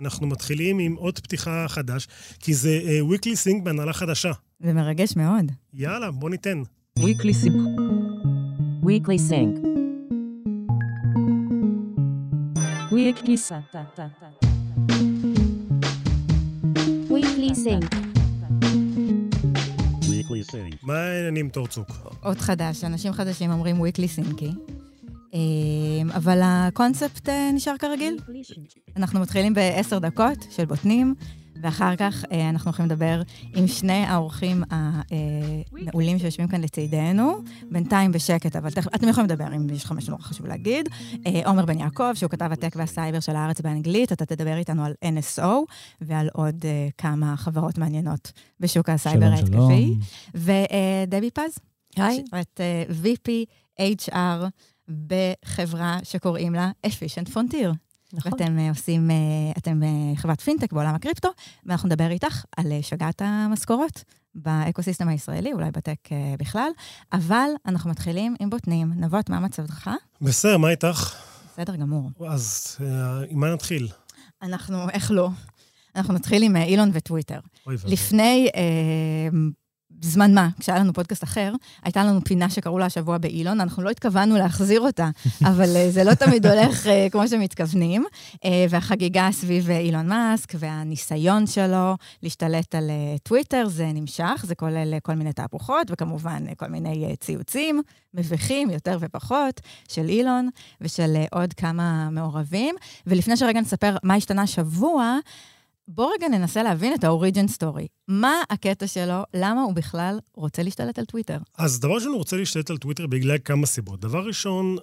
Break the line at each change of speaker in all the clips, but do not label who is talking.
אנחנו מתחילים עם עוד פתיחה חדש, כי זה uh, weekly sync בהנהלה חדשה.
זה מרגש מאוד.
יאללה, בוא ניתן.
weekly sync. weekly sync. weekly sync.
weekly sync.
weekly sync.
מה העניינים, תורצוק?
עוד חדש, אנשים חדשים אומרים weekly סינקי. אבל הקונספט אה, נשאר כרגיל. אנחנו מתחילים בעשר דקות של בוטנים, ואחר כך אה, אנחנו הולכים לדבר עם שני האורחים המעולים שיושבים כאן לצידנו, בינתיים בשקט, אבל תכף, אתם יכולים לדבר אם יש לכם משהו נורא חשוב להגיד. אה, עומר בן יעקב, שהוא כתב הטק והסייבר של הארץ באנגלית, אתה תדבר איתנו על NSO ועל עוד כמה חברות מעניינות בשוק הסייבר ההתקפי. ודבי פז.
היי.
את VP HR. בחברה שקוראים לה Efficient Frontier.
נכון.
ואתם uh, עושים, uh, אתם uh, חברת פינטק בעולם הקריפטו, ואנחנו נדבר איתך על שגעת המשכורות באקוסיסטם הישראלי, אולי בטק בכלל, אבל אנחנו מתחילים עם בוטנים. נבות, מה מצבך?
בסדר, מה איתך?
בסדר גמור.
אז עם מה נתחיל?
אנחנו, איך לא? אנחנו נתחיל עם אילון וטוויטר.
אוי ואבוי.
לפני... Uh, בזמן מה, כשהיה לנו פודקאסט אחר, הייתה לנו פינה שקראו לה השבוע באילון, אנחנו לא התכוונו להחזיר אותה, אבל אה, זה לא תמיד הולך uh, כמו שמתכוונים. Uh, והחגיגה סביב אילון מאסק והניסיון שלו להשתלט על טוויטר, זה נמשך, זה כולל כל מיני תהפוכות, וכמובן כל מיני ציוצים מביכים, יותר ופחות, של אילון ושל עוד כמה מעורבים. ולפני שרגע נספר מה השתנה השבוע, בואו רגע ננסה להבין את ה origin story. מה הקטע שלו? למה הוא בכלל רוצה להשתלט על טוויטר?
אז דבר ראשון, הוא רוצה להשתלט על טוויטר בגלל כמה סיבות. דבר ראשון,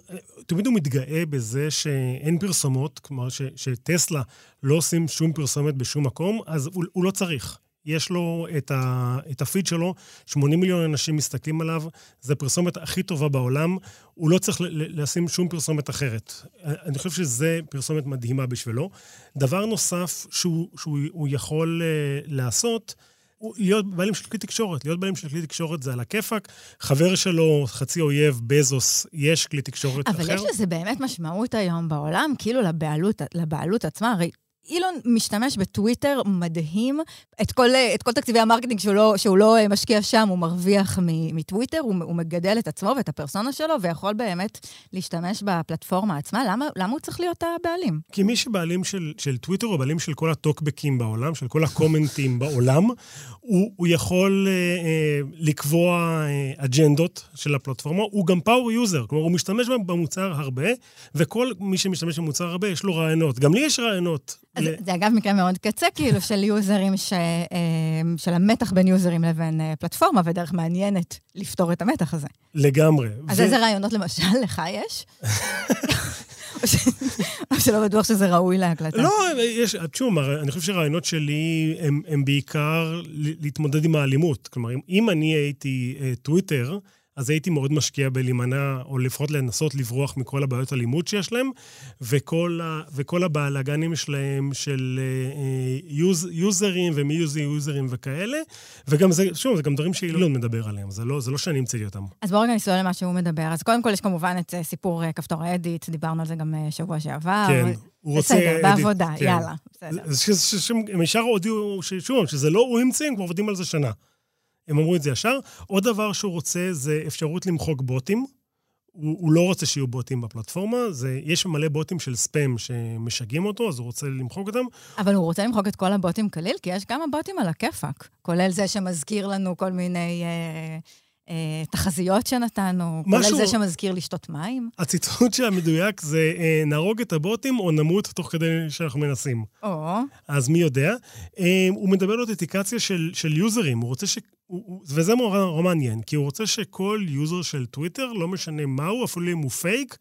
תמיד הוא מתגאה בזה שאין פרסומות, כלומר שטסלה לא עושים שום פרסומת בשום מקום, אז הוא, הוא לא צריך. יש לו את, ה, את הפיד שלו, 80 מיליון אנשים מסתכלים עליו, זו הפרסומת הכי טובה בעולם, הוא לא צריך לשים שום פרסומת אחרת. אני חושב שזו פרסומת מדהימה בשבילו. דבר נוסף שהוא, שהוא יכול uh, לעשות, הוא להיות בעלים של כלי תקשורת. להיות בעלים של כלי תקשורת זה על הכיפאק. חבר שלו, חצי אויב, בזוס, יש כלי תקשורת
אבל
אחר.
אבל יש לזה באמת משמעות היום בעולם, כאילו לבעלות, לבעלות עצמה. הרי אילון משתמש בטוויטר מדהים. את כל, את כל תקציבי ה marketing שהוא לא, שהוא לא משקיע שם, הוא מרוויח מטוויטר, הוא, הוא מגדל את עצמו ואת הפרסונה שלו, ויכול באמת להשתמש בפלטפורמה עצמה. למה, למה הוא צריך להיות הבעלים?
כי מי שבעלים של, של טוויטר הוא בעלים של כל הטוקבקים בעולם, של כל הקומנטים בעולם, הוא, הוא יכול אה, אה, לקבוע אה, אג'נדות של הפלטפורמה, הוא גם power user, כלומר, הוא משתמש במוצר הרבה, וכל מי שמשתמש במוצר הרבה, יש לו רעיונות. גם לי יש רעיונות.
אז זה אגב מקרה מאוד קצה, כאילו, של יוזרים, ש, של המתח בין יוזרים לבין פלטפורמה, ודרך מעניינת לפתור את המתח הזה.
לגמרי.
אז ו... איזה רעיונות למשל לך יש? או שלא בטוח שזה ראוי להקלטה.
לא, יש, תשמעו, אני חושב שהרעיונות שלי הם, הם בעיקר להתמודד עם האלימות. כלומר, אם אני הייתי טוויטר, אז הייתי מאוד משקיע בלהימנע, או לפחות לנסות לברוח מכל הבעיות הלימוד שיש להם, וכל, ה, וכל הבלאגנים שלהם של אה, יוז, יוזרים ומי יוזי יוזרים וכאלה, וגם זה, שוב, זה גם דברים שאילון מדבר עליהם, זה לא, זה לא שאני המצאתי אותם.
אז בואו רגע נסתכל למה שהוא מדבר. אז קודם כל יש כמובן את סיפור כפתור האדיט, דיברנו על זה גם שבוע שעבר.
כן. הוא רוצה...
בסדר, בעבודה,
כן.
יאללה, בסדר.
הם ישר הודיעו, שוב, שזה לא הוא המציא, הם כבר עובדים על זה שנה. הם אמרו את זה ישר. עוד דבר שהוא רוצה זה אפשרות למחוק בוטים. הוא, הוא לא רוצה שיהיו בוטים בפלטפורמה, זה, יש מלא בוטים של ספאם שמשגעים אותו, אז הוא רוצה למחוק אותם.
אבל הוא רוצה למחוק את כל הבוטים כליל, כי יש כמה בוטים על הכיפאק, כולל זה שמזכיר לנו כל מיני אה, תחזיות שנתנו, משהו... כולל זה שמזכיר לשתות מים.
הציטוט המדויק זה, אה, נהרוג את הבוטים או נמות תוך כדי שאנחנו מנסים.
או.
אז מי יודע? אה, הוא מדבר על אותנטיקציה של, של יוזרים, הוא רוצה ש... וזה נורא מעניין, כי הוא רוצה שכל user של טוויטר, לא משנה מהו, אפילו אם הוא פייק,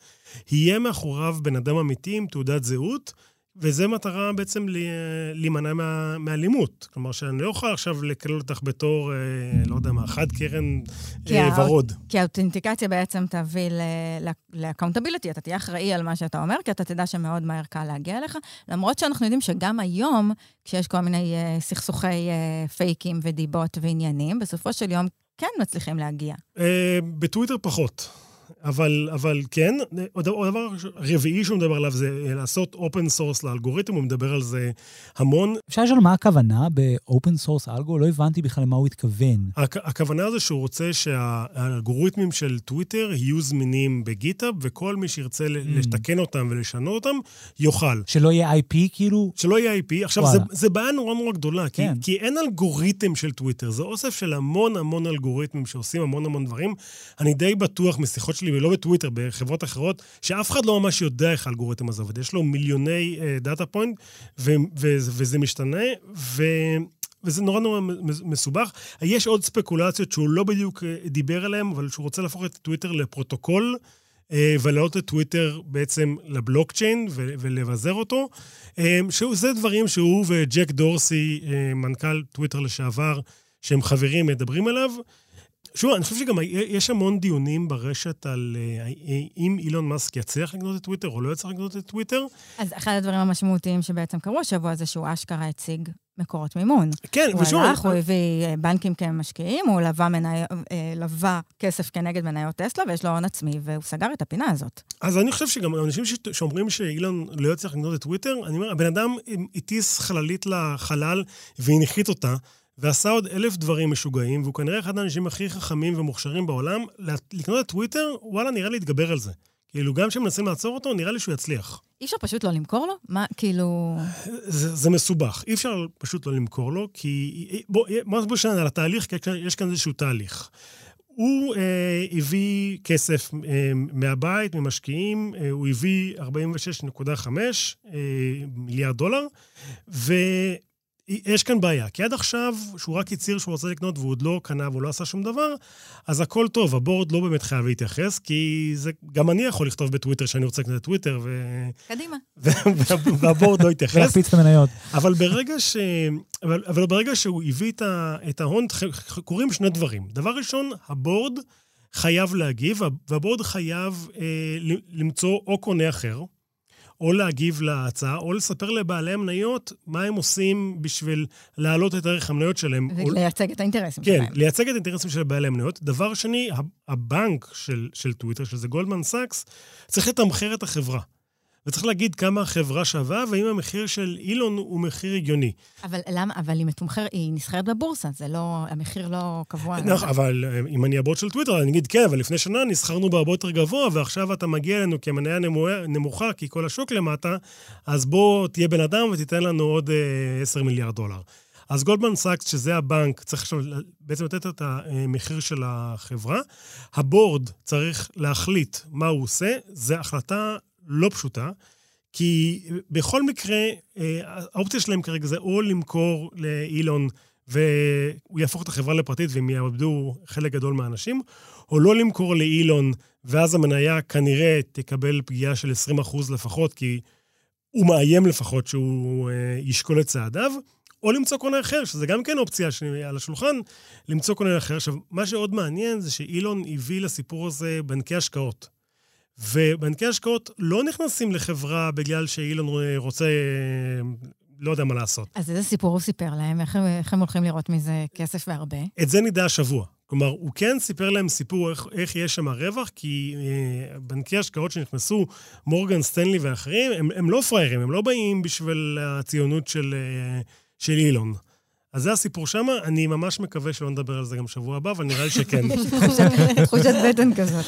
יהיה מאחוריו בן אדם אמיתי עם תעודת זהות, וזו מטרה בעצם להימנע מה, מאלימות. כלומר, שאני לא יכול עכשיו לקלל אותך בתור, אה, לא יודע מה, חד קרן אה, ורוד.
כי האותנטיקציה בעצם תביא ל accountability, אתה תהיה אחראי על מה שאתה אומר, כי אתה תדע שמאוד מהר קל להגיע אליך. למרות שאנחנו יודעים שגם היום, כשיש כל מיני אה, סכסוכי אה, פייקים ודיבות ועניינים, בסופו של יום כן מצליחים להגיע.
אה, בטוויטר פחות. אבל, אבל כן, עוד עוד דבר רביעי שהוא מדבר עליו זה לעשות open source לאלגוריתם, הוא מדבר על זה המון.
אפשר לשאול מה הכוונה ב-open source אלגו? לא הבנתי בכלל למה הוא התכוון.
הכ- הכוונה זה שהוא רוצה שהאלגוריתמים של טוויטר יהיו זמינים ב GitHub, וכל מי שירצה ל- לתקן אותם ולשנות אותם, יוכל.
שלא יהיה IP כאילו?
שלא יהיה IP. עכשיו, זה,
וואלה.
זה בעיה נורא נורא גדולה, כי,
כן.
כי אין אלגוריתם של טוויטר, זה אוסף של המון המון אלגוריתמים שעושים המון המון דברים. אני די בטוח משיחות שלי, ולא בטוויטר, בחברות אחרות, שאף אחד לא ממש יודע איך האלגוריתם הזה עובד. יש לו מיליוני data point, וזה משתנה, ו... וזה נורא נורא מסובך. יש עוד ספקולציות שהוא לא בדיוק אה, דיבר עליהן, אבל שהוא רוצה להפוך את טוויטר לפרוטוקול, אה, ולהעלות את טוויטר בעצם לבלוקצ'יין ולבזר אותו. אה, שזה דברים שהוא וג'ק דורסי, מנכ"ל טוויטר לשעבר, שהם חברים, מדברים עליו. שוב, אני חושב שגם יש המון דיונים ברשת על אה, אם אילון מאסק יצליח לקנות את טוויטר או לא יצליח לקנות את טוויטר.
אז אחד הדברים המשמעותיים שבעצם קרו השבוע זה שהוא אשכרה הציג מקורות מימון.
כן,
הוא
ושוב...
הלך, הוא הביא אה, בנקים כמשקיעים, הוא לווה, מני... אה, לווה כסף כנגד מניות טסלה, ויש לו הון עצמי, והוא סגר את הפינה הזאת.
אז אני חושב שגם אנשים ש- שאומרים שאילון לא יצליח לקנות את טוויטר, אני אומר, הבן אדם הטיס חללית לחלל והנחית אותה, ועשה עוד אלף דברים משוגעים, והוא כנראה אחד האנשים הכי חכמים ומוכשרים בעולם. לקנות את טוויטר, וואלה, נראה לי להתגבר על זה. כאילו, גם כשמנסים לעצור אותו, נראה לי שהוא יצליח.
אי אפשר פשוט לא למכור לו? מה, כאילו...
זה, זה מסובך. אי אפשר פשוט לא למכור לו, כי... בוא, בוא נדבר שנייה על התהליך, כי יש כאן איזשהו תהליך. הוא אה, הביא כסף אה, מהבית, ממשקיעים, אה, הוא הביא 46.5 אה, מיליארד דולר, ויש כאן בעיה, כי עד עכשיו, שהוא רק הצהיר שהוא רוצה לקנות והוא עוד לא קנה והוא לא עשה שום דבר, אז הכל טוב, הבורד לא באמת חייב להתייחס, כי זה, גם אני יכול לכתוב בטוויטר שאני רוצה לקנות את טוויטר, ו...
קדימה.
והבורד לא יתייחס.
ולהקפיץ את המניות.
אבל ברגע, ש... אבל, אבל ברגע שהוא הביא את, ה... את ההון, קורים שני דברים. דבר ראשון, הבורד חייב להגיב, וה board חייב אה, למצוא או קונה אחר, או להגיב להצעה, או לספר לבעלי המניות מה הם עושים בשביל להעלות את ערך המניות שלהם.
ולייצג את האינטרסים
כן,
שלהם.
כן, לייצג את האינטרסים של בעלי המניות. דבר שני, הבנק של, של טוויטר, שזה גולדמן סאקס, צריך לתמחר את החברה. וצריך להגיד כמה החברה שווה, והאם המחיר של אילון הוא מחיר הגיוני.
אבל למה? אבל היא מתומחר, היא נסחרת בבורסה, זה לא, המחיר לא קבוע.
נכון, אבל אם אני ה board של טוויטר, אני אגיד, כן, אבל לפני שנה נסחרנו בהרבה יותר גבוה, ועכשיו אתה מגיע אלינו כמניה נמוכה, כי כל השוק למטה, אז בוא תהיה בן אדם ותיתן לנו עוד 10 מיליארד דולר. אז גולדמן סאקס, שזה הבנק, צריך עכשיו בעצם לתת את המחיר של החברה. ה board צריך להחליט מה הוא עושה, זו החלטה לא פשוטה, כי בכל מקרה, האופציה שלהם כרגע זה או למכור לאילון והוא יהפוך את החברה לפרטית והם יאבדו חלק גדול מהאנשים, או לא למכור לאילון, ואז המניה כנראה תקבל פגיעה של 20% לפחות, כי הוא מאיים לפחות שהוא ישקול את צעדיו, או למצוא קונה אחר, שזה גם כן אופציה על השולחן, למצוא קונה אחר. עכשיו, מה שעוד מעניין זה שאילון הביא לסיפור הזה בנקי השקעות. ובנקי השקעות לא נכנסים לחברה בגלל שאילון רוצה, לא יודע מה לעשות.
אז איזה סיפור הוא סיפר להם? איך, איך הם הולכים לראות מזה כסף והרבה?
את זה נדע השבוע. כלומר, הוא כן סיפר להם סיפור איך, איך יש שם רווח, כי אה, בנקי השקעות שנכנסו, מורגן, סטנלי ואחרים, הם, הם לא פראיירים, הם לא באים בשביל הציונות של, אה, של אילון. אז זה הסיפור שם, אני ממש מקווה שלא נדבר על זה גם שבוע הבא, אבל נראה לי שכן.
תחושת בטן כזאת.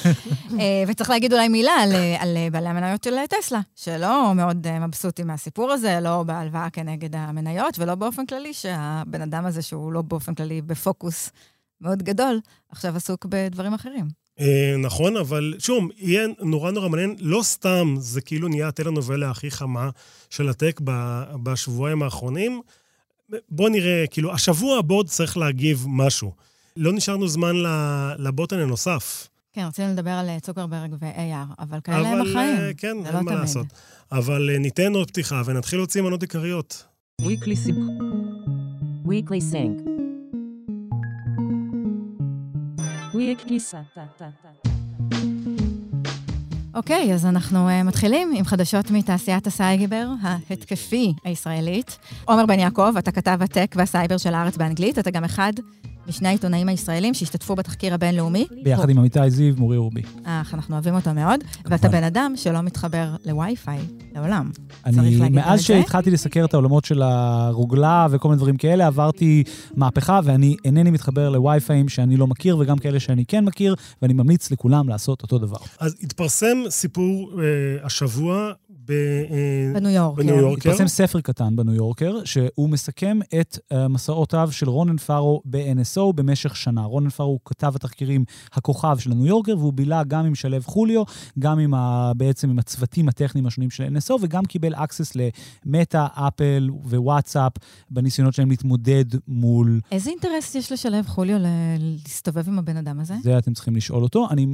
וצריך להגיד אולי מילה על, על בעלי המניות של טסלה, שלא מאוד מבסוטים מהסיפור הזה, לא בהלוואה כנגד המניות, ולא באופן כללי, שהבן אדם הזה, שהוא לא באופן כללי בפוקוס מאוד גדול, עכשיו עסוק בדברים אחרים.
נכון, אבל שוב, יהיה נורא נורא מעניין, לא סתם זה כאילו נהיה הטלנובלה הכי חמה של הטק בשבועיים האחרונים. בוא נראה, כאילו, השבוע הבורד צריך להגיב משהו. לא נשארנו זמן לבוטן הנוסף.
כן, רצינו לדבר על צוקרברג ו-AR, אבל כאלה הם החיים.
כן, אין לא מה תמיד. לעשות. אבל ניתן עוד פתיחה ונתחיל להוציא מנות עיקריות.
Weekly Sync.
Weekly Sync.
Weekly Sync.
אוקיי, אז אנחנו uh, מתחילים עם חדשות מתעשיית הסייבר ההתקפי הישראלית. עומר בן יעקב, אתה כתב הטק והסייבר של הארץ באנגלית, אתה גם אחד משני העיתונאים הישראלים שהשתתפו בתחקיר הבינלאומי.
ביחד עם עמיתי זיו, מורי רובי.
אך, אנחנו אוהבים אותו מאוד. ואתה בן אדם שלא מתחבר לווי-פיי לעולם.
אני, מאז? שהתחלתי לסקר את העולמות של הרוגלה וכל מיני דברים כאלה, עברתי מהפכה, ואני אינני מתחבר לווי-פיים שאני לא מכיר, וגם כאלה שאני כן מכיר, ואני ממליץ לכולם לעשות אותו דבר.
אז התפרסם סיפור אה, השבוע ב, אה,
בניו יורק.
בניו יורק.
התפרסם ספר קטן בניו יורקר, שהוא מסכם את uh, מסעותיו של רונן פארו ב-NSO במשך שנה. רונן פארו הוא כתב התחקירים הכוכב של הניו יורקר, והוא בילה גם עם שלו חוליו, גם עם ה, בעצם עם הצוותים הטכניים השונים של NSO, וגם קיבל access למטא, אפל ווואטסאפ, בניסיונות שלהם להתמודד מול
איזה אינטרס יש לשלב חוליו ל- להסתובב עם הבן אדם הזה?
זה אתם צריכים לשאול אותו. אני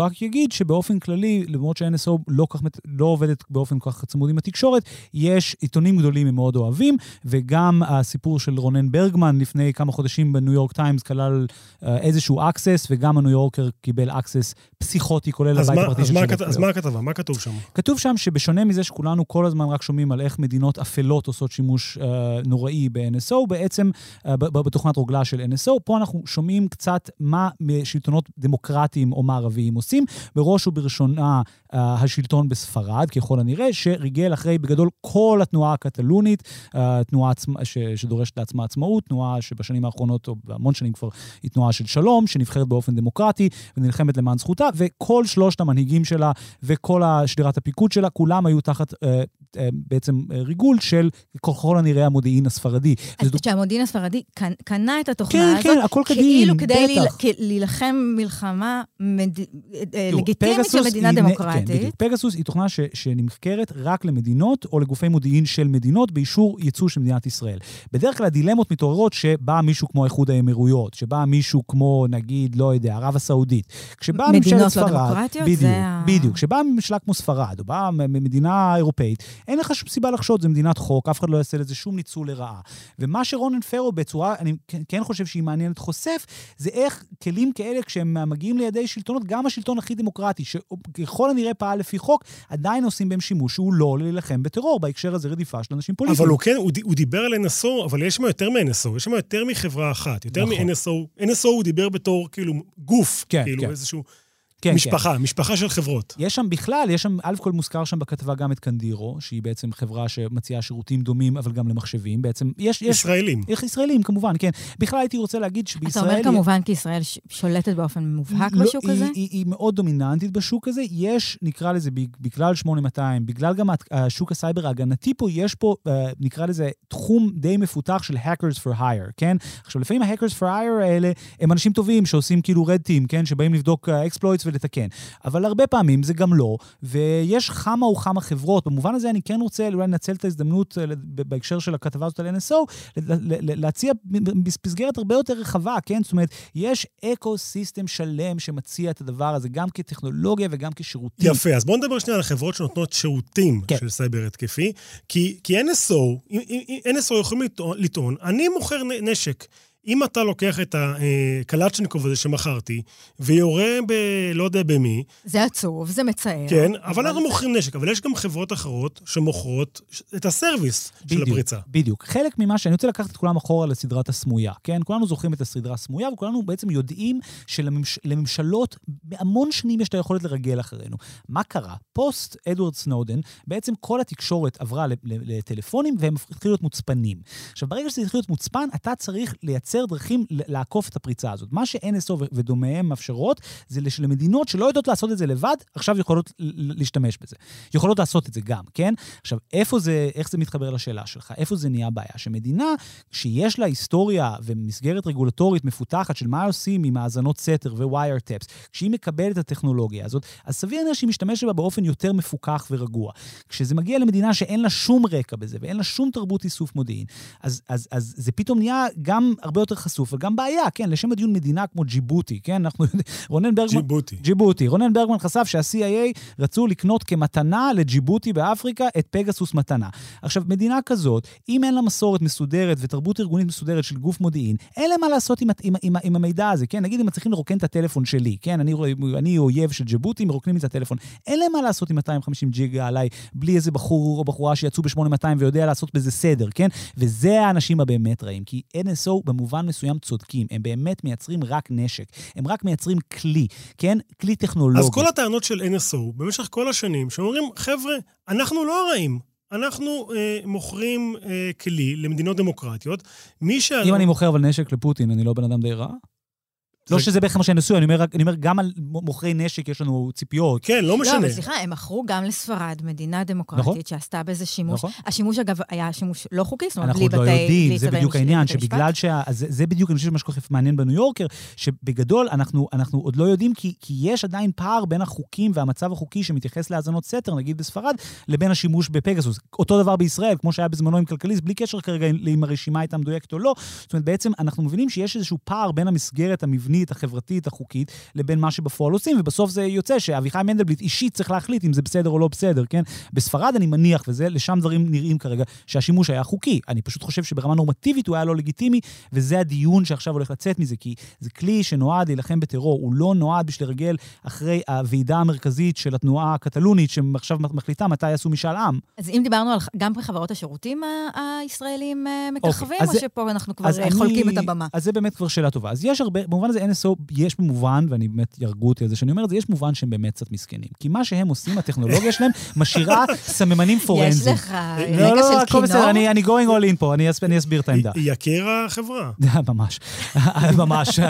רק אגיד שבאופן כללי, למרות שה-NSO לא, כך, מת- לא עובדת באופן כל כך צמוד עם התקשורת, יש עיתונים גדולים הם מאוד אוהבים, וגם הסיפור של רונן ברגמן לפני כמה חודשים בניו יורק טיימס כלל אה, איזשהו access, וגם הניו יורקר קיבל access פסיכוטי, כולל הבית הפרטי של שלו
הכת- אז. מה הכתבה? מה כתוב שם?
כתוב שם שבשונה מזה שכולנו כל הזמן רק שומעים על איך מדינות אפלות עושות שימוש אה, נוראי ב-NSO, בעצם אה, ב- בתוכנת רוגלה של NSO, פה אנחנו שומעים קצת מה שלטונות דמוקרטיים או מערביים עושים. בראש ובראשונה השלטון בספרד, ככל הנראה, שריגל אחרי בגדול כל התנועה הקטלונית, אה, תנועה ש, שדורשת לעצמה עצמאות, תנועה שבשנים האחרונות, או בהמון שנים כבר, היא תנועה של שלום, שנבחרת באופן דמוקרטי ונלחמת למען זכותה, וכל שלושת המנהיגים שלה וכל שדרת הפיקוד שלה, כולם היו תחת אה, אה, בעצם אה, ריגול של ככל הנראה המודיעין הספרדי.
אז
וזו-
שהמודיעין הספרדי קנ- קנה את התוכנה
כן,
הזאת,
כן, הכל כדין,
כאילו כדי
בטח.
להיל- כ- להילחם מלחמה מד- אה, לגיטימית של מדינה
היא
דמוקרטית.
כן, בדיוק. פגסוס היא תוכנה ש, שנמכרת רק למדינות או לגופי מודיעין של מדינות באישור ייצוא של מדינת ישראל. בדרך כלל הדילמות מתעוררות שבא מישהו כמו איחוד האמירויות, שבא מישהו כמו, נגיד, לא יודע, ערב הסעודית. כשבאה
מדינות
ממשלת
לא
ספרד...
דמוקרטיות?
בדיוק,
זה
בדיוק. כשבאה ממשלה כמו ספרד, או באה מ- מדינה אירופאית, אין לך שום סיבה לחשוד, זו מדינת חוק, אף אחד לא יעשה לזה שום ניצול לרעה. ומה שרונן פרו בצורה, אני כן- כן חושב שהיא מעניינת, חושף, זה איך כלים כאלה, כשהם מגיעים לידי שלטונות, גם השלטון הכי דמוקרטי, שככל הנראה פעל לפי חוק, עדיין עושים בהם שימוש שהוא לא להילחם בטרור, בהקשר הזה רדיפה של אנשים פוליטיים.
אבל הוא כן, הוא, הוא דיבר על NSO, אבל יש שם יותר מ-NSO, יש שם יותר מחברה אחת, יותר
נכון.
מ-NSO. NSO הוא דיבר בתור כאילו גוף,
כן,
כאילו
כן.
איזשהו
כן, כן.
משפחה, משפחה של חברות.
יש שם בכלל, יש שם, א' כל מוזכר שם בכתבה גם את קנדירו, שהיא בעצם חברה שמציעה שירותים דומים, אבל גם למחשבים. בעצם, יש... יש
ישראלים.
איך ישראלים, כמובן, כן. בכלל הייתי רוצה להגיד
אתה
שבישראל...
אומר כמובן כי ישראל שולטת באופן מובהק
לא,
בשוק
היא,
הזה?
היא, היא מאוד דומיננטית בשוק הזה. יש, נקרא לזה, בג- בגלל 8200, בגלל גם השוק הסייבר ההגנתי פה, יש פה, אה, נקרא לזה, תחום די מפותח של hackers for hire, כן? עכשיו, לפעמים ה-hackers for hire האלה הם אנשים טובים שעושים כאילו red team, כן? שבאים לבדוק exploits ולתקן. אבל הרבה פעמים זה גם לא, ויש כמה וכמה חברות. במובן הזה אני כן רוצה אולי לנצל את ההזדמנות אה, בהקשר של הכתבה הזאת על NSO, להציע מסגרת הרבה יותר רחבה, כן? זאת אומרת, יש ecosystem שלם שמציע את הדבר הזה, גם כטכנולוגיה וגם כשירותים.
יפה, אז בואו נדבר שנייה על החברות שנותנות שירותים
כן.
של סייבר התקפי, כי, כי NSO, NSO יכולים לטעון, אני מוכר נשק. אם אתה לוקח את הקלצ'ניקוב הזה שמכרתי, ויורה ב... לא יודע במי,
זה עצוב, זה מצער.
כן, אבל אנחנו מוכרים נשק, אבל יש גם חברות אחרות שמוכרות את הסרוויס של
בדיוק,
הפריצה.
בדיוק. חלק ממה שאני רוצה לקחת את כולם אחורה לסדרת הסמויה, כן? כולנו זוכרים את הסדרה הסמויה, וכולנו בעצם יודעים שלממשלות בהמון שנים יש את היכולת לרגל אחרינו. מה קרה? פוסט אדוארד סנודן, בעצם כל התקשורת עברה לטלפונים והם התחילו להיות מוצפנים. עכשיו, ברגע שזה התחיל להיות מוצפן, אתה צריך לייצר דרכים ל- לעקוף את הפריצה הזאת. מה ש-NSO ודומיהם מאפשרות, זה שלמדינות שלא יודעות לעשות את זה לבד, עכשיו יכולות להשתמש בזה. יכולות לעשות את זה גם, כן? עכשיו, איפה זה, איך זה מתחבר לשאלה שלך? איפה זה נהיה בעיה? שמדינה שיש לה היסטוריה ומסגרת רגולטורית מפותחת של מה עושים עם האזנות סתר ו wiretaps, כשהיא מקבלת את הטכנולוגיה הזאת, אז סביר להניח שהיא משתמשת בה באופן יותר מפוקח ורגוע. כשזה מגיע למדינה שאין לה שום רקע בזה ואין לה שום תרבות איסוף מודיעין, אז, אז, אז זה פתאום נהיה גם הרבה יותר חשוף וגם בעיה, כן? לשם הדיון מדינה כמו ג'יבוטי, כן? אנחנו יודעים, רונן ברגמן...
ג'יבוטי.
ג'יבוטי. רונן ברגמן חשף שה-CIA רצו לקנות כמתנה לג'יבוטי באפריקה את פגסוס מתנה. עכשיו, מדינה כזאת, אם אין לה מסורת מסודרת ותרבות ארגונית מסודרת של גוף מודיעין, אין להם מה לעשות עם, עם, עם, עם המידע הזה, כן? נגיד אם מצליחים לרוקן את הטלפון שלי, כן? אני, אני אויב של ג'יבוטי, מרוקנים את הטלפון. אין להם מה לעשות עם 250 ג'יגה עליי, בלי איזה בחור או בחורה שיצאו ב-8200 ויודע לעשות בזה סדר, כן? וזה האנשים הבאמת רעים, כי NSO במובן במובן מסוים צודקים. הם באמת מייצרים רק נשק. הם רק מייצרים כלי, כן? כלי טכנולוגי.
אז כל הטענות של NSO במשך כל השנים, שאומרים, חבר'ה, אנחנו לא הרעים. אנחנו אה, מוכרים אה, כלי למדינות דמוקרטיות. מי ש...
אם אני מוכר אבל נשק לפוטין, אני לא בן אדם די רע? לא שזה בערך מה שהם עשו, אני אומר, רק- אני אומר, גם על מוכרי נשק יש לנו ציפיות.
כן, לא
לא,
משנה.
אבל סליחה, הם מכרו גם לספרד, מדינה דמוקרטית,
נכון.
שעשתה בזה שימוש.
נכון.
השימוש, אגב, היה שימוש לא חוקי, זאת אומרת,
אנחנו
בלי בתי...
לא יודעים, זה בדיוק העניין. שבגלל שה... זה, זה בדיוק, אני חושב, מה שכל כך מעניין בניו יורקר, שבגדול אנחנו, אנחנו עוד לא יודעים, כי, כי יש עדיין פער בין החוקים והמצב החוקי שמתייחס להאזנות סתר, נגיד בספרד, לבין השימוש בפגסוס. אותו דבר בישראל, כמו שהיה בזמנו עם כלכליסט, בלי קשר כרגע אם הרשימה הייתה מדויקת או לא. זאת אומרת, בעצם אנחנו מבינים שיש איזשהו פער בין המסגרת המבנית, החברתית, החוקית, לבין מה שבפועל עושים, ובסוף זה יוצא שאביחי מנדלבליט אישית צריך להחליט אם זה בסדר או לא בסדר, כן? בספרד אני מניח, וזה, לשם דברים נראים כרגע, שהשימוש היה חוקי. אני פשוט חושב שברמה נורמטיבית הוא היה לא לגיטימי, וזה הדיון שעכשיו הולך לצאת מזה, כי זה כלי שנועד להילחם בטרור, הוא לא נועד בשביל לרגל אחרי הוועידה המרכזית של התנועה הקטלונית, שעכשיו מחליטה מתי יעשו משאל עם.
אז אם דיברנו על... גם בחברות השירותים הישראלים אה, מככבים,
אז
או
זה-
שפה אנחנו כבר אה,
אני-
חולקים את הבמה?
אז זה באמת כבר שאלה טובה. אז יש הרבה, במובן הזה NSO, יש במובן, ואני באמת, יהרגו אותי על זה שאני אומר את זה, יש מובן שהם באמת קצת מסכנים. כי מה שהם עושים, הטכנולוגיה שלהם, משאירה סממנים
יש
פורנזיים.
לך
לא,
רגע
לא,
של
הכל
כינור?
בסדר, אני, אני going all in פה, אני, אס- אני אסביר את העמדה.
יקיר החברה.
ממש, ממש,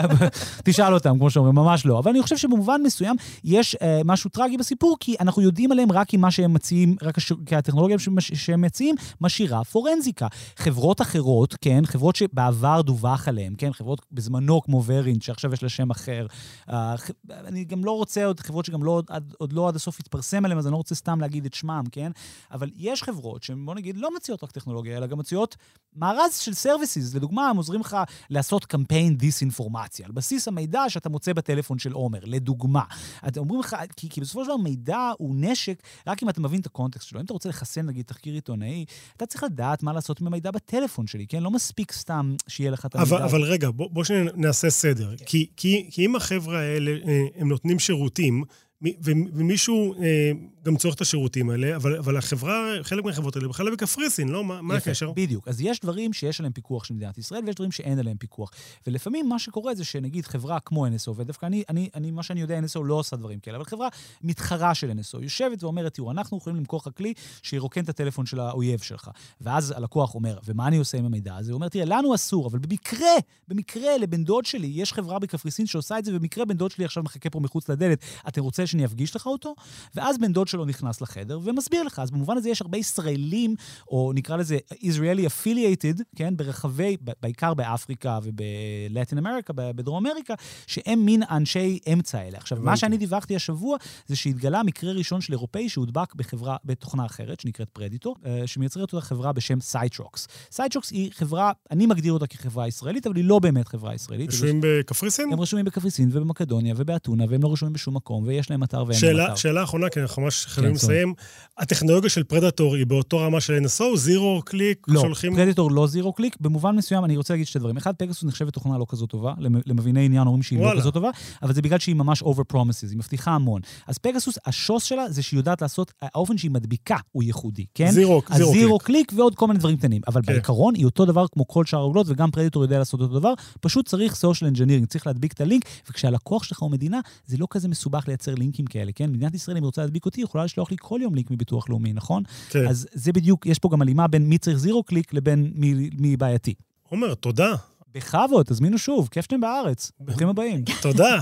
תשאל אותם, כמו שאומרים, ממש לא. אבל אני חושב שבמובן מסוים יש uh, משהו טרגי בסיפור, כי אנחנו יודעים עליהם רק עם מה שהם מציעים, רק הש... כי הטכנולוגיה. שהם מציעים משאירה פורנזיקה. חברות אחרות, כן, חברות שבעבר דווח עליהן, כן, חברות בזמנו כמו ורינט, שעכשיו יש לה שם אחר. ח... אני גם לא רוצה עוד חברות שגם לא, עוד, עוד לא עד הסוף התפרסם עליהן, אז אני לא רוצה סתם להגיד את שמם, כן? אבל יש חברות שהן, בוא נגיד, לא מציעות רק טכנולוגיה, אלא גם מציעות מארז של services. לדוגמה, הם עוזרים לך לעשות קמפיין דיסאינפורמציה, על בסיס המידע שאתה מוצא בטלפון של עומר, לדוגמה. אתם אומרים לך, כי, כי בסופו של דבר מידע הוא נשק, רק אם אתה מבין את הקונטקסט שלו. אם אתה רוצה לחסן, נגיד, תחקיר עיתונאי, אתה צריך לדעת מה לעשות עם המידע בטלפון שלי, כן? לא מספיק סתם שיהיה לך את המידע.
אבל, אבל רגע, בוא, בוא שניה נעשה סדר. כי, כי, כי אם החבר'ה האלה, אה, הם נותנים שירותים, ומישהו אה, גם צורך את השירותים האלה, אבל, אבל החברה, חלק מהחברות האלה בכלל בקפריסין, לא? מה, מה הקשר?
בדיוק. אז יש דברים שיש עליהם פיקוח של מדינת ישראל, ויש דברים שאין עליהם פיקוח. ולפעמים מה שקורה זה שנגיד חברה כמו NSO, ודווקא אני, אני, אני, מה שאני יודע, NSO לא עושה דברים כאלה, אבל חברה מתחרה של NSO יושבת ואומרת, תראו, אנחנו יכולים למכור לך כלי שירוקן את הטלפון של האויב שלך. ואז הלקוח אומר, ומה אני עושה עם המידע הזה? הוא אומר, תראה, לנו אסור, אבל במקרה, במקרה לבן דוד שלי, יש חברה בקפריסין שעושה את זה, ובמקרה בן דוד שלי עכשיו מחכה פה מחוץ לדלת, אתה רוצה שאני אפגיש לך אותו? ואז בן דוד שלו נכנס לחדר ומסביר לך. אז במובן הזה יש הרבה ישראלים, או נקרא לזה Israeli affiliated, כן, ברחבי, בעיקר באפריקה ובלטין אמריקה, בדרום אמריקה, שהם מין אנשי אמצע האלה. עכשיו, מה. שאני דיווחתי השבוע, זה שהתגלה מקרה ראשון של אירופאי שהודבק בחברה, בתוכנה אחרת, שנקראת פרדטור, אה, שמייצרת אותה חברה בשם סייטרוקס. סייטרוקס היא חברה, אני מגדיר אותה כחברה ישראלית, אבל היא לא באמת חברה ישראלית.
יושבים בקפריסין?
הם רשומים בקפריסין ובמקדוניה ובאתונה, והם לא רשומים בשום מקום, ויש להם אתר ואין להם
שאלה,
אתר.
שאלה אחרונה, כי אנחנו ממש חייבים
כן.
לסיים. הטכנולוגיה של פרדטור היא באותו רמה של NSO, zero click,
לא,
שולחים...
פרדטור לא zero click. במובן מסוים, אני רוצה להגיד שתי דברים. אחד, פגסוס נחשבת תוכנה לא כזו טובה, למ- למביני עניין אומרים שהיא לא
וואלה.
כזו טובה, אבל זה בגלל שהיא ממש over promises, היא מבטיחה המון. אז פגסוס, השוס שלה זה שהיא יודעת לעשות, האופן שהיא מדביקה הוא ייחודי, כן?
zero,
אז
zero
zero
click.
click ועוד כל מיני דברים קטנים. אבל
כן.
בעיקרון היא אותו דבר כמו כל שאר הרוגלות, וגם פרדטור יודע לעשות אותו דבר, פשוט צריך social engineering, צריך להדביק את הלינק, וכשהלקוח שלך הוא מדינה, זה לא כזה מסובך לייצר לינקים כאלה, כן? מדינת ישראל, אם היא רוצה להדביק אותי, יכולה לשלוח לי כל יום לינק מביטוח לאומי, נכון?
כן.
אז זה בדיוק, יש פה גם הלימה בין מי צריך zero click לבין מי, מי בעייתי.
עומר, תודה.
בכבוד, תזמינו שוב, כיף שאתם בארץ. ברוכים הבאים.
תודה.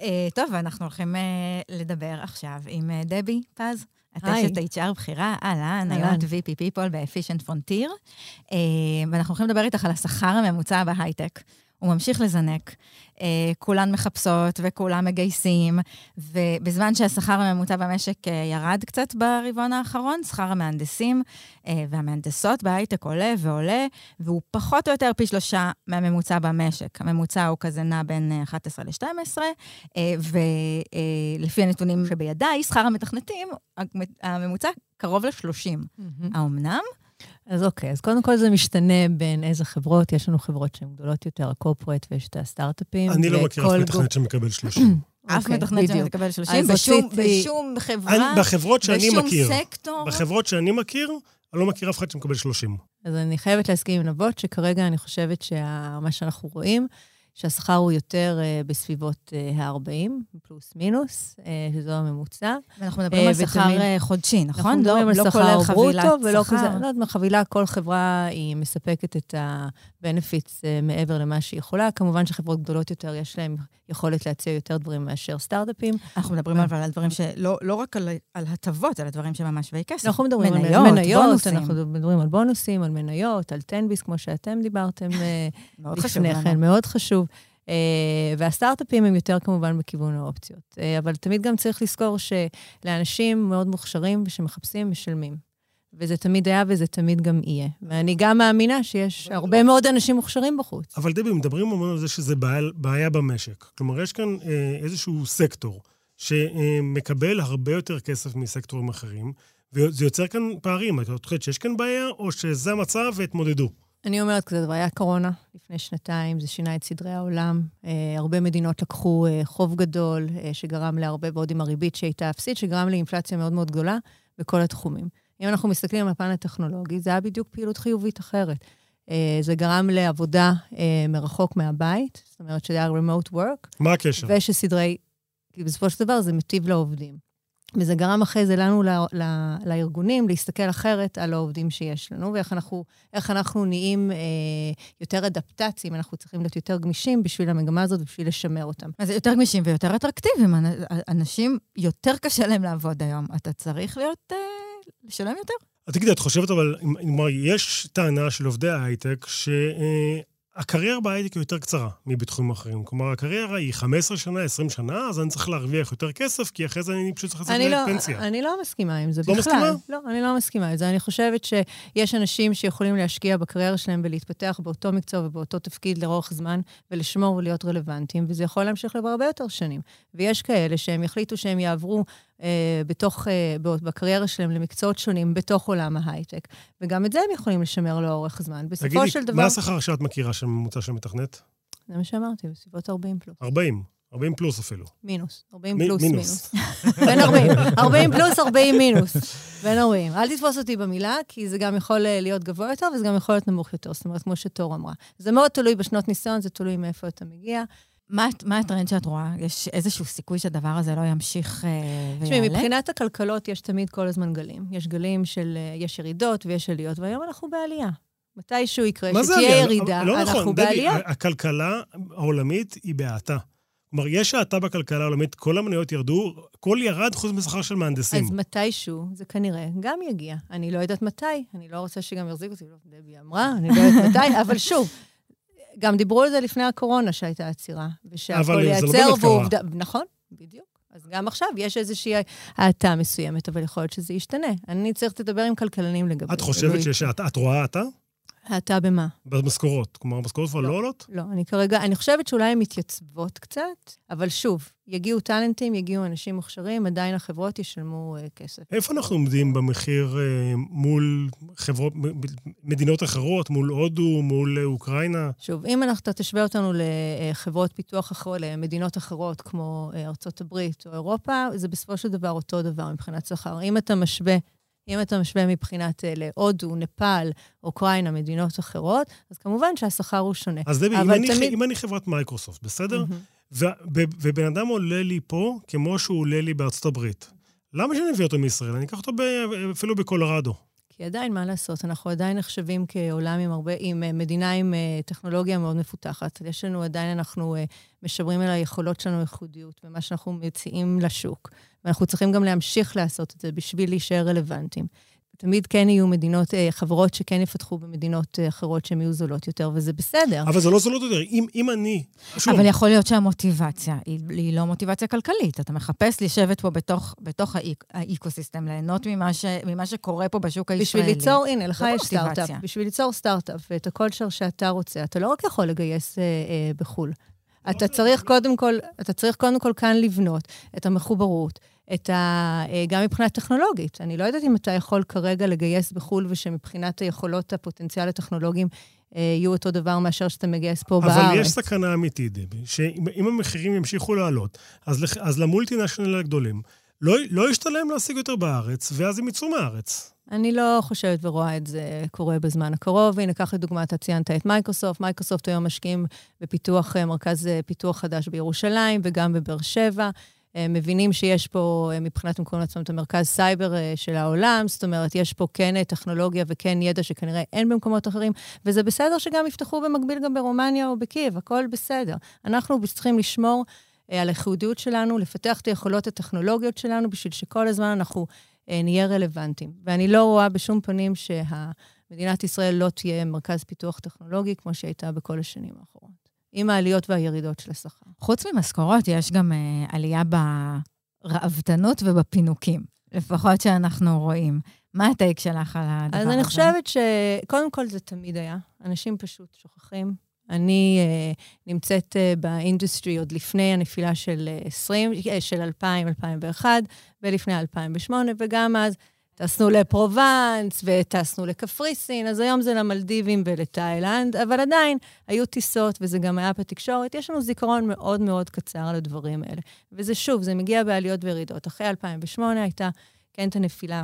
אה, טוב, ואנחנו הולכים אה, לדבר עכשיו עם אה, דבי פז. את. אשת HR בכירה, אהלן. היום VP People ב-Efficient Frontier. ואנחנו הולכים לדבר איתך על השכר הממוצע בהייטק. הוא ממשיך לזנק. אה, כולן מחפשות וכולם מגייסים, ובזמן שהשכר הממוצע במשק אה, ירד קצת ברבעון האחרון, שכר המהנדסים אה, והמהנדסות בהייטק עולה ועולה, והוא פחות או יותר פי שלושה מהממוצע במשק. הממוצע הוא כזה נע בין אה, 11 ל-12, ולפי הנתונים שבידיי, שכר המתכנתים, הממוצע קרוב ל-30. האומנם?
אז אוקיי, אז קודם כל זה משתנה בין איזה חברות. יש לנו חברות שהן גדולות יותר, הקורפרט ויש את הסטארט-אפים.
אני לא מכיר אף מתכנת שמקבל 30.
אף
אוקיי,
מתכנת
בדיוק.
שמקבל 30,
אז
בשום, חברה,
בחברות שאני
בשום
מכיר,
סקטור.
בחברות שאני מכיר, אני לא מכיר אף אחד שמקבל 30.
אז אני חייבת להסכים עם נבות, שכרגע אני חושבת שמה שאנחנו רואים, שהשכר הוא יותר uh, בסביבות uh, ה-40, פלוס מינוס, uh, שזו הממוצע.
ואנחנו מדברים
אה,
על שכר אה, חודשי, נכון?
אנחנו מדברים
לא,
על
לא
שכר ברוטו ולא. כזה, לא יודעת מה, חבילה, כל חברה היא מספקת את ה-benefits אה, מעבר למה שהיא יכולה. כמובן שחברות גדולות יותר, יש להן יכולת להציע יותר דברים מאשר סטארט-אפים.
אנחנו מדברים אבל על דברים שלא לא רק על, על הטבות, אלא דברים שממש שווה כסף.
אנחנו מדברים על מניות. אנחנו מדברים על בונוסים, על מניות, על תן-ביס, כמו שאתם דיברתם אה, לפני כן. מאוד חשוב. אה, והסטארט-אפים הם יותר כמובן בכיוון האופציות. אה, אבל תמיד גם צריך לזכור שלאנשים מאוד מוכשרים ושמחפשים, משלמים. וזה תמיד היה וזה תמיד גם יהיה. ואני גם מאמינה שיש הרבה מאוד אנשים מוכשרים בחוץ.
אבל דבי, מדברים המון על זה שזה בעיה, בעיה במשק. כלומר, יש כאן אה, איזשהו סקטור שמקבל הרבה יותר כסף מסקטורים אחרים, וזה יוצר כאן פערים. את חושבת שיש כאן בעיה, או שזה המצב והתמודדו?
אני אומרת כזה דבר, היה קורונה לפני שנתיים, זה שינה את סדרי העולם. אה, הרבה מדינות לקחו אה, חוב גדול, אה, שגרם להרבה, ועוד עם הריבית שהייתה אפסית, שגרם לאינפלציה מאוד מאוד גדולה בכל התחומים. אם אנחנו מסתכלים על הפן הטכנולוגי, זה היה בדיוק פעילות חיובית אחרת. אה, זה גרם לעבודה אה, מרחוק מהבית, זאת אומרת שזה היה remote work,
מה הקשר?
ושסדרי, כי בסופו של דבר זה מטיב לעובדים. וזה גרם אחרי זה לנו, ל, ל, לארגונים, להסתכל אחרת על העובדים שיש לנו, ואיך אנחנו, איך אנחנו נהיים אה, יותר אדפטציים, אנחנו צריכים להיות יותר גמישים בשביל המגמה הזאת ובשביל לשמר אותם.
אז זה יותר גמישים ויותר אטרקטיביים. אנ- אנשים, יותר קשה להם לעבוד היום. אתה צריך להיות, אה, לשלם יותר.
אז תגידי, את חושבת אבל, כלומר, יש טענה של עובדי ההייטק שהקריירה בהייטק היא יותר קצרה מבתחומים אחרים. כלומר, הקריירה היא 15 שנה, 20 שנה, אז אני צריך להרוויח יותר כסף, כי אחרי זה אני פשוט צריך לצאת
לא,
לפנסיה.
אני לא מסכימה עם זה
לא
בכלל.
מסכימה?
לא, אני לא מסכימה עם זה. אני חושבת שיש אנשים שיכולים להשקיע בקריירה שלהם ולהתפתח באותו מקצוע ובאותו תפקיד לאורך זמן, ולשמור ולהיות רלוונטיים, וזה יכול להמשיך לבוא הרבה יותר שנים. ויש כאלה שהם יחליטו שהם יעברו בתוך, אה, בקריירה שלהם למקצועות שונים בתוך עולם ההייטק, וגם את זה הם יכולים לשמר לאורך זמן. בסופו
תגידי,
של דבר...
מה השכר שאת מכירה של ממוצע של מתכנת?
זה מה שאמרתי, בסביבות 40 פלוס.
40. 40 פלוס אפילו.
מינוס. 40
מי-
פלוס
מינוס.
מינוס. בין 40. 40 פלוס, 40 מינוס. בין 40. אל תתפוס אותי במילה, כי זה גם יכול אה, להיות גבוה יותר וזה גם יכול להיות נמוך יותר. זאת אומרת, כמו שתור אמרה. זה מאוד תלוי בשנות ניסיון, זה תלוי מאיפה אתה מגיע.
מה, מה הטרנד שאת רואה? יש איזשהו סיכוי שהדבר הזה לא ימשיך אה,
תשמעי,
ויעלה?
מבחינת הכלכלות יש תמיד כל הזמן גלים. יש גלים של, אה, יש ירידות ויש עליות, והיום אנחנו בעלייה. מתישהו יקרה
מה זה
שתהיה
עלייה?
ירידה,
לא
אנחנו
נכון, דבי,
בעלייה.
ה- הכלכלה העולמית היא בהאטה. כלומר, יש האטה בכלכלה העולמית, כל המניות ירדו, הכל ירד חוץ משכר של מהנדסים.
אז מתישהו, זה כנראה גם יגיע. אני לא יודעת מתי, אני לא רוצה שגם יחזיקו אותי, לא, דבי אמרה, אני לא יודעת מתי, אבל שוב, גם דיברו על זה לפני הקורונה שהייתה עצירה, ושהכול
לא
ייעצר,
קרה.
ועובדה... נכון, בדיוק. אז גם עכשיו יש איזושהי האטה מסוימת, אבל יכול להיות שזה ישתנה. אני צריכה לדבר עם כלכלנים לגבי
את. חושבת
לא
שיש האטה? את רואה האטה?
האטה במה?
במשכורות. כלומר, המשכורות כבר
לא.
לא עולות?
לא, אני כרגע, אני חושבת שאולי הן מתייצבות קצת, אבל שוב, יגיעו טאלנטים, יגיעו אנשים מוכשרים, עדיין החברות ישלמו uh, כסף.
איפה אנחנו עומדים במחיר אה, מול חברות, מדינות אחרות, מול הודו, מול אה, אוקראינה?
שוב, אם אנחנו, אתה תשווה אותנו לחברות פיתוח אחרות, למדינות אחרות כמו ארצות הברית או אירופה, זה בסופו של דבר אותו דבר מבחינת שכר. אם אתה משווה, אם אתה משווה מבחינת אה, להודו, נפאל, אוקראינה, מדינות אחרות, אז כמובן שהשכר הוא שונה.
אז דבי, אם
אבל
אני,
תמיד-
אם אני חברת מייקרוסופט, בסדר? ו- ובן אדם עולה לי פה כמו שהוא עולה לי בארצות הברית. למה שאני אביא אותו מישראל? אני אקח אותו ב- אפילו בקולורדו.
כי עדיין, מה לעשות, אנחנו עדיין נחשבים כעולם עם הרבה, עם אה, מדינה עם אה, טכנולוגיה מאוד מפותחת. יש לנו, עדיין אנחנו אה, משברים על היכולות שלנו ייחודיות, ומה שאנחנו מציעים לשוק. ואנחנו צריכים גם להמשיך לעשות את זה בשביל להישאר רלוונטיים. תמיד כן יהיו מדינות, אה, חברות שכן יפתחו במדינות אה, אחרות שהן יהיו זולות יותר, וזה בסדר.
אבל זה לא זולות יותר. אם, אם אני... שוב,
אבל יכול להיות שהמוטיבציה היא, היא לא מוטיבציה כלכלית. אתה מחפש לשבת פה בתוך, בתוך האיק, ה ecosystem, ליהנות ממה, ש, ממה שקורה פה בשוק הישראלי.
בשביל ליצור, הנה, לך
זאת
יש. סטארט-אפ. בשביל ליצור סטארט-אפ ואת ה culture שאתה רוצה, אתה לא רק יכול לגייס אה, אה, בחו"ל. אתה צריך קודם כל, אתה צריך קודם כל כאן לבנות את המחוברות, את ה... אה, גם מבחינה טכנולוגית. אני לא יודעת אם אתה יכול כרגע לגייס בחו"ל ושמבחינת היכולות הפוטנציאל הטכנולוגיים אה, יהיו אותו דבר מאשר שאתה מגייס פה
אבל
בארץ.
יש סכנה אמיתית, דבי, שאם אם המחירים ימשיכו לעלות, אז, לח- אז ל multinational הגדולים לא, לא ישתלם להשיג יותר בארץ, ואז הם יצאו מהארץ.
אני לא חושבת ורואה את זה קורה בזמן הקרוב. הנה, קח לדוגמה, אתה ציינת את מייקרוסופט. מייקרוסופט היום משקיעים בפיתוח, אה, מרכז פיתוח חדש בירושלים וגם בבאר שבע. אה, מבינים שיש פה, אה, מבחינת מקום לעצמם, את המרכז סייבר אה, של העולם, זאת אומרת, יש פה כן טכנולוגיה וכן ידע שכנראה אין במקומות אחרים, וזה בסדר שגם יפתחו במקביל גם ברומניה או בקייב, הכל בסדר. אנחנו צריכים לשמור על הייחודיות שלנו, לפתח את היכולות הטכנולוגיות שלנו, בשביל שכל הזמן אנחנו נהיה רלוונטיים. ואני לא רואה בשום פנים שמדינת ישראל לא תהיה מרכז פיתוח טכנולוגי, כמו שהייתה בכל השנים האחרונות, עם העליות והירידות של השכר.
חוץ ממשכורות, יש גם אה, עלייה בראוותנות ובפינוקים, לפחות שאנחנו רואים. מה הטייק שלך על הדבר הזה?
אז אני חושבת שקודם כל זה תמיד היה. אנשים פשוט שוכחים. אני uh, נמצאת uh, באינדוסטרי עוד לפני הנפילה של uh, 20, uh, של 2000, 2001, ולפני 2008, וגם אז טסנו לפרובנס וטסנו לקפריסין, אז היום זה למלדיבים ולתאילנד, אבל עדיין היו טיסות, וזה גם היה בתקשורת. יש לנו זיכרון מאוד מאוד קצר על הדברים האלה. וזה שוב, זה מגיע בעליות וירידות. אחרי 2008 הייתה כן את הנפילה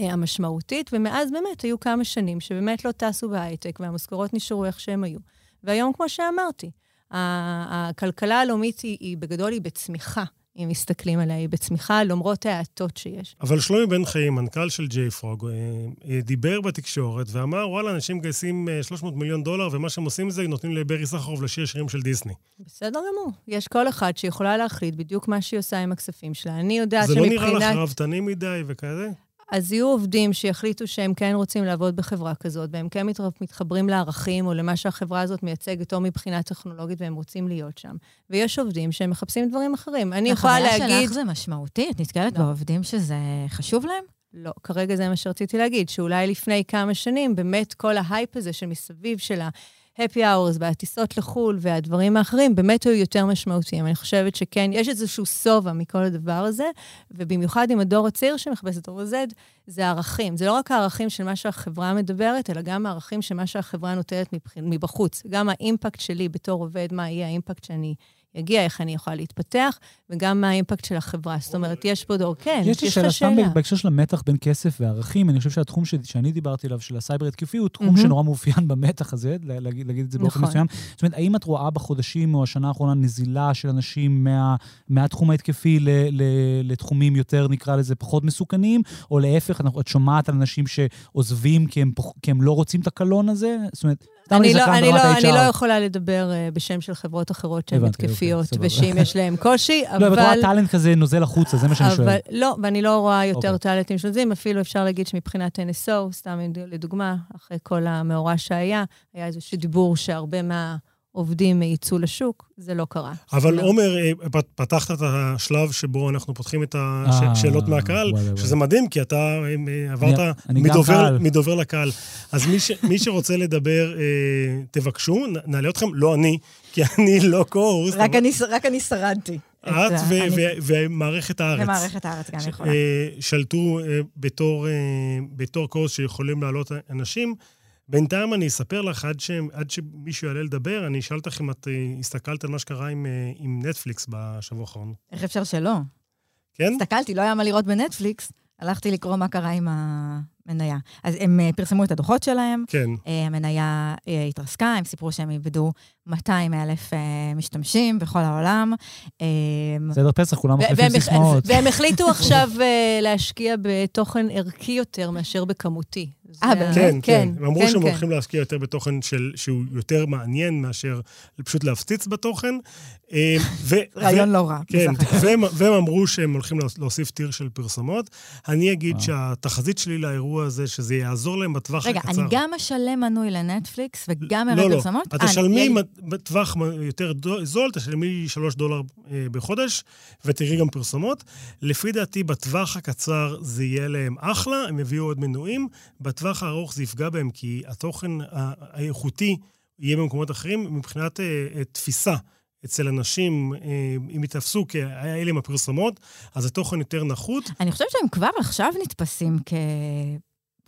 אה, המשמעותית, ומאז באמת היו כמה שנים שבאמת לא טסו בהייטק, והמשכורות נשארו איך שהם היו. והיום, כמו שאמרתי, הכלכלה הלאומית היא, היא בגדול, היא בצמיחה, אם מסתכלים עליה, היא בצמיחה למרות ההאטות שיש.
אבל שלומי בן חיים, מנכ"ל של ג'יי פרוג, אה, אה, דיבר בתקשורת ואמר, וואלה, אנשים מגייסים אה, 300 מיליון דולר, ומה שהם עושים זה נותנים לברי סחרוף לשיר שירים של דיסני.
בסדר גמור. יש כל אחד שיכולה להחליט בדיוק מה שהיא עושה עם הכספים שלה. אני יודעת
זה לא נראה לך
שמבחינת...
ראוותני מדי וכאלה?
אז יהיו עובדים שיחליטו שהם כן רוצים לעבוד בחברה כזאת, והם כן מת- מתחברים לערכים או למה שהחברה הזאת מייצגת, או מבחינה טכנולוגית, והם רוצים להיות שם. ויש עובדים שהם מחפשים דברים אחרים. אני יכולה להגיד...
החוויה שלך זה משמעותי? את נתקלת
לא.
בעובדים שזה חשוב להם?
לא, כרגע זה מה שרציתי להגיד, שאולי לפני כמה שנים, באמת כל ההייפ הזה שמסביב של ה-happy hours והטיסות לחו"ל והדברים האחרים, באמת היו יותר משמעותיים. אני חושבת שכן, יש איזשהו שובע מכל הדבר הזה, ובמיוחד עם הדור הצעיר שמחפש את דור ה-Z, זה הערכים. זה לא רק הערכים של מה שהחברה מדברת, אלא גם הערכים של מה שהחברה נותנת מבח... מבחוץ. גם ה impact שלי בתור עובד, מה יהיה ה impact שאני אגיע, איך אני יכולה להתפתח, וגם מה ה impact של החברה. זאת אומרת, יש פה דור, כן,
יש לי שאלה, סתם בהקשר של המתח בין כסף וערכים, אני חושב שהתחום ש- שאני דיברתי עליו, של הסייבר התקפי, הוא תחום
מהמם.
שנורא מאופיין במתח הזה, לה- להגיד להגיד את זה באופן
נכון.
מסוים. זאת אומרת, האם את רואה בחודשים או השנה האחרונה נזילה של אנשים מה- מהתחום ההתקפי ל- ל- לתחומים יותר, נקרא לזה, פחות מסוכנים, או להפך, אנחנו- את שומעת על אנשים שעוזבים כי הם פח- כי הם לא רוצים את הקלון הזה? זאת אומרת,
אני, לא, אני, לא, אני. לא יכולה לדבר uh, בשם של חברות אחרות שהן התקפיות,
אוקיי, סבבה.
ושאם יש להן קושי,
לא, אבל את רואה
אבל...
טאלנט כזה נוזל החוצה, זה מה שאני שואל.
אבל לא, ואני לא רואה יותר
אוקיי.
טאלנטים של זה, אפילו אפשר להגיד שמבחינת NSO, סתם לדוגמה, אחרי כל המאורע שהיה, היה איזשהו דיבור שהרבה מהעובדים יצאו לשוק, זה לא קרה.
אבל
לא.
עומר, אה, פת- פתחת את השלב שבו אנחנו פותחים את
אה,
השאלות מהקהל,
וואי, וואי.
שזה מדהים, כי אתה אה, עברת
אני- אני
מדובר-. מדובר לקהל. אז מי ש- מי שרוצה לדבר, אה, תבקשו, נעלה אתכם, לא אני, כי אני לא קורס.
רק אני, רק אני שרדתי.
את
את ה-
ו-
אני-
ו- ומערכת הארץ.
ומערכת הארץ גם
ש-
יכולה.
אה, שלטו אה, בתור, אה, בתור קורס שיכולים להעלות אנשים. בינתיים אני אספר לך, עד, ש, עד שמישהו יעלה לדבר, אני אשאל אותך אם את אה, הסתכלת על מה שקרה עם, אה, עם נטפליקס בשבוע האחרון.
איך אפשר שלא?
כן?
הסתכלתי, לא היה מה לראות בנטפליקס, הלכתי לקרוא מה קרה עם המניה. אז הם אה, פרסמו את הדוחות שלהם,
כן.
המניה התרסקה, הם סיפרו שהם איבדו 200 אלף משתמשים בכל העולם.
בסדר, פסח, כולם מחליפים סיסמאות.
והם החליטו עכשיו להשקיע בתוכן ערכי יותר מאשר בכמותי.
אה, באמת?
כן, כן. הם אמרו
כן,
שהם
כן.
הולכים להשקיע יותר בתוכן של, שהוא יותר מעניין מאשר פשוט להפציץ בתוכן. אה, ו-
רעיון לא רע.
כן. והם, והם אמרו שהם הולכים להוס- להוסיף טיר של פרסומות. אני אגיד
וואו.
שהתחזית שלי לאירוע הזה, שזה יעזור להם בטווח
רגע,
הקצר.
אני גם אשלם מנוי לנטפליקס וגם
לא,
אראה
לא,
פרסומות?
את
אה,
תשלמי בטווח יותר זול, תשלמי 3 דולר אה, בחודש, ותראי גם פרסומות. לפי דעתי, בטווח הקצר זה יהיה להם אחלה, הם יביאו עוד מנויים. בטווח הארוך זה יפגע בהם, כי התוכן האיכותי יהיה במקומות אחרים מבחינת אה, אה, תפיסה. אצל אנשים, אה, אם יתפסו כאלה עם הפרסומות, אז התוכן יותר נחות.
אני חושבת שהם כבר עכשיו נתפסים כ...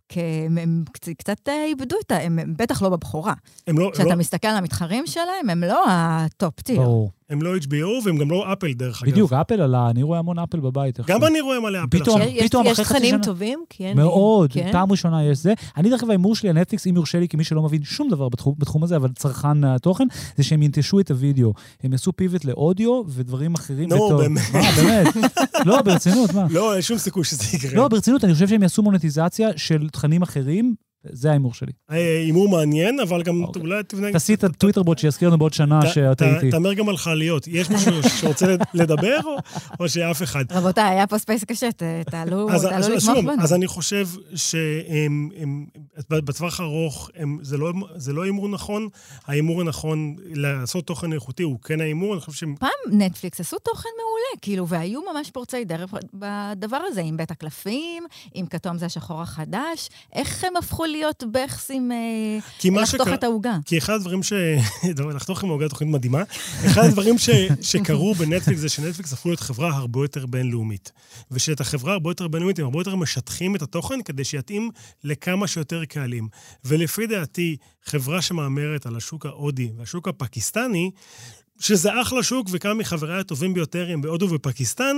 כ... הם קצת- אה, איבדו את ה... הם בטח לא בבכורה.
הם לא...
כשאתה
לא
מסתכל על המתחרים שלהם, הם לא ה top tier.
ברור.
הם לא HBO והם גם לא אפל, דרך אגב.
בדיוק, אפל עלה, אני רואה המון אפל בבית.
גם. אני רואה מלא אפל עכשיו.
יש-
פתאום
יש תכנים טובים? אין...
מאוד,
כן?
פעם ראשונה יש זה. אני, דרך אגב, ההימור שלי על נטפליקס, אם יורשה לי, כמי שלא מבין שום דבר בתחום, הזה, אבל צרכן התוכן, זה שהם ינטשו את הוידאו. הם יעשו pivot לאודיו ודברים אחרים.
נו. באמת.
מה, באמת? לא, ברצינות, מה?
לא, אין שום סיכוי שזה יקרה.
לא, ברצינות, אני חושב שהם יעשו מונטיזציה של תכנים אחרים, זה ההימור שלי.
אה, הימור מעניין, אבל גם
אוקיי.
אולי תבנה...
תעשי את הטוויטר בוט שיזכיר לנו בעוד שנה שאתה איתי.
תאמר גם על חלליות. יש מישהו שרוצה לדבר, או- שאף אחד?
רבותיי, היה פה space קשה, תעלו לתמוך בנו.
אז אני חושב שהם, הם, בטווח הארוך זה, לא, זה לא הימור נכון. ההימור הנכון לעשות תוכן איכותי הוא כן ההימור, אני חושב שהם...
פעם נטפליקס עשו תוכן מעולה, כאילו, והיו ממש פורצי דרך בדבר הזה, עם בית הקלפים, עם כתום זה השחור החדש. איך הם הפכו להיות בכסים אה,
כי מה
לחתוך
שקרה-
את העוגה?
כי אחד הדברים ש... לחתוך עם העוגה תוכנית מדהימה. אחד הדברים ש... שקרו בנטפליקס זה שנטפליקס הפכו להיות חברה הרבה יותר בינלאומית. ושאת החברה הרבה יותר בינלאומית, הם הרבה יותר משטחים את התוכן כדי שיתאים לכמה שיותר קהלים. ולפי דעתי, חברה שמהמרת על השוק ההודי והשוק הפקיסטני, שזה אחלה שוק, וכמה מחבריי הטובים ביותר הם בהודו ופקיסטן,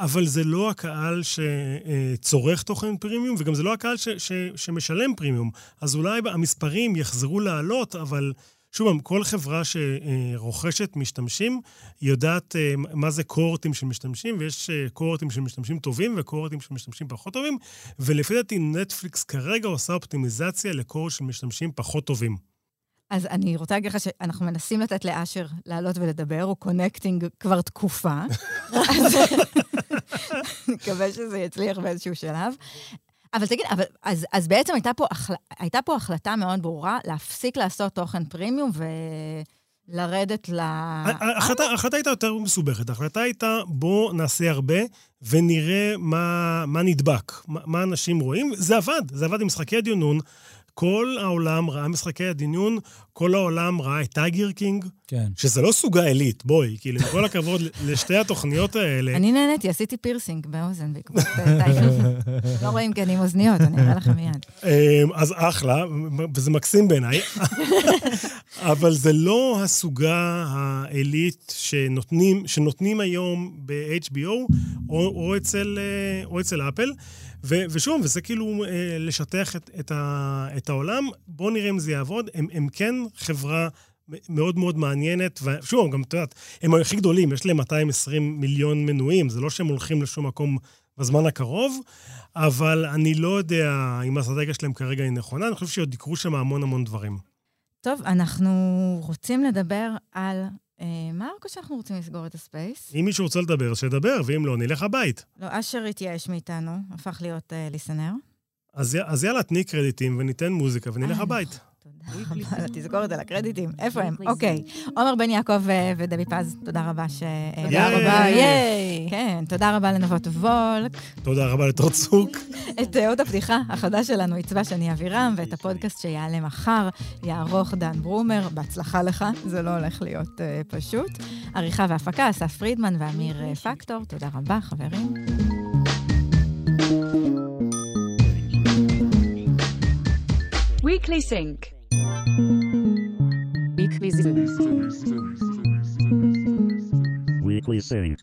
אבל זה לא הקהל שצורך תוכן פרימיום, וגם זה לא הקהל ש, ש, שמשלם פרימיום. אז אולי המספרים יחזרו לעלות, אבל שוב, כל חברה שרוכשת משתמשים, יודעת אה, מה זה קורטים של משתמשים, ויש אה, קורטים של משתמשים טובים וקורטים של משתמשים פחות טובים, ולפי דעתי נטפליקס כרגע עושה אופטימיזציה ל cohort של משתמשים פחות טובים.
אז אני רוצה להגיד לך שאנחנו מנסים לתת לאשר לעלות ולדבר, הוא connecting כבר תקופה. אז מקווה שזה יצליח באיזשהו שלב. אבל תגיד, אבל, אז, אז בעצם הייתה פה, החל, הייתה פה החלטה מאוד ברורה להפסיק לעשות תוכן פרימיום ולרדת ל...
ההחלטה ההחלטה הייתה יותר מסובכת. ההחלטה הייתה, בוא נעשה הרבה ונראה מה, מה נדבק, מה, מה אנשים רואים. זה עבד, זה עבד עם משחקי הדיונון. כל העולם ראה משחקי הדיונון, כל העולם ראה את Tiger King,
כן.
שזה לא סוגה עילית, בואי, כאילו, עם כל הכבוד לשתי התוכניות האלה.
אני נהניתי, עשיתי פירסינג באוזן בעקבות אה, Tiger. לא רואים כי אני עם אוזניות, אני אראה לכם מיד.
אמ, אז אחלה, וזה מקסים בעיניי, אבל זה לא הסוגה העילית שנותנים, שנותנים היום ב-HBO או, או, אצל, אה, או אצל אפל. ו, ושוב, וזה כאילו אה, לשטח את, את, ה, את העולם. בואו נראה אם זה יעבוד. הם, הם כן חברה מאוד מאוד מעניינת, ושוב, גם את יודעת, הם הכי גדולים, יש להם 220 מיליון מנויים, זה לא שהם הולכים לשום מקום בזמן הקרוב, אבל אני לא יודע אם האסטרטגיה שלהם כרגע היא נכונה, אני חושב שעוד יקרו שם המון המון דברים.
טוב, אנחנו רוצים לדבר על... אה, מה הכל שאנחנו רוצים לסגור את הספייס?
אם מישהו רוצה לדבר, אז שידבר, ואם לא, נלך הבית.
לא, אשר התייאש מאיתנו, הפך להיות אה, ליסנר.
אז יאללה, תני קרדיטים וניתן מוזיקה ונלך
אה,
הבית.
תודה רבה על התזכורת על הקרדיטים. איפה הם? אוקיי. עומר בן יעקב אה, ודבי פז, תודה רבה ש... אה,
תודה. רבה, ייי.
כן, תודה רבה לנבות וולק.
תודה רבה לתור צוק.
את אה, עוד הפתיחה החדש שלנו עיצבה שני אבירם, ואת הפודקאסט שיעלה מחר יערוך דן ברומר. בהצלחה לך, זה לא הולך להיות אה, פשוט. עריכה והפקה, אסף פרידמן ואמיר אה, פקטור. תודה רבה, חברים.
Weekly Sync.
Weekly Zoo.
Weekly Sync.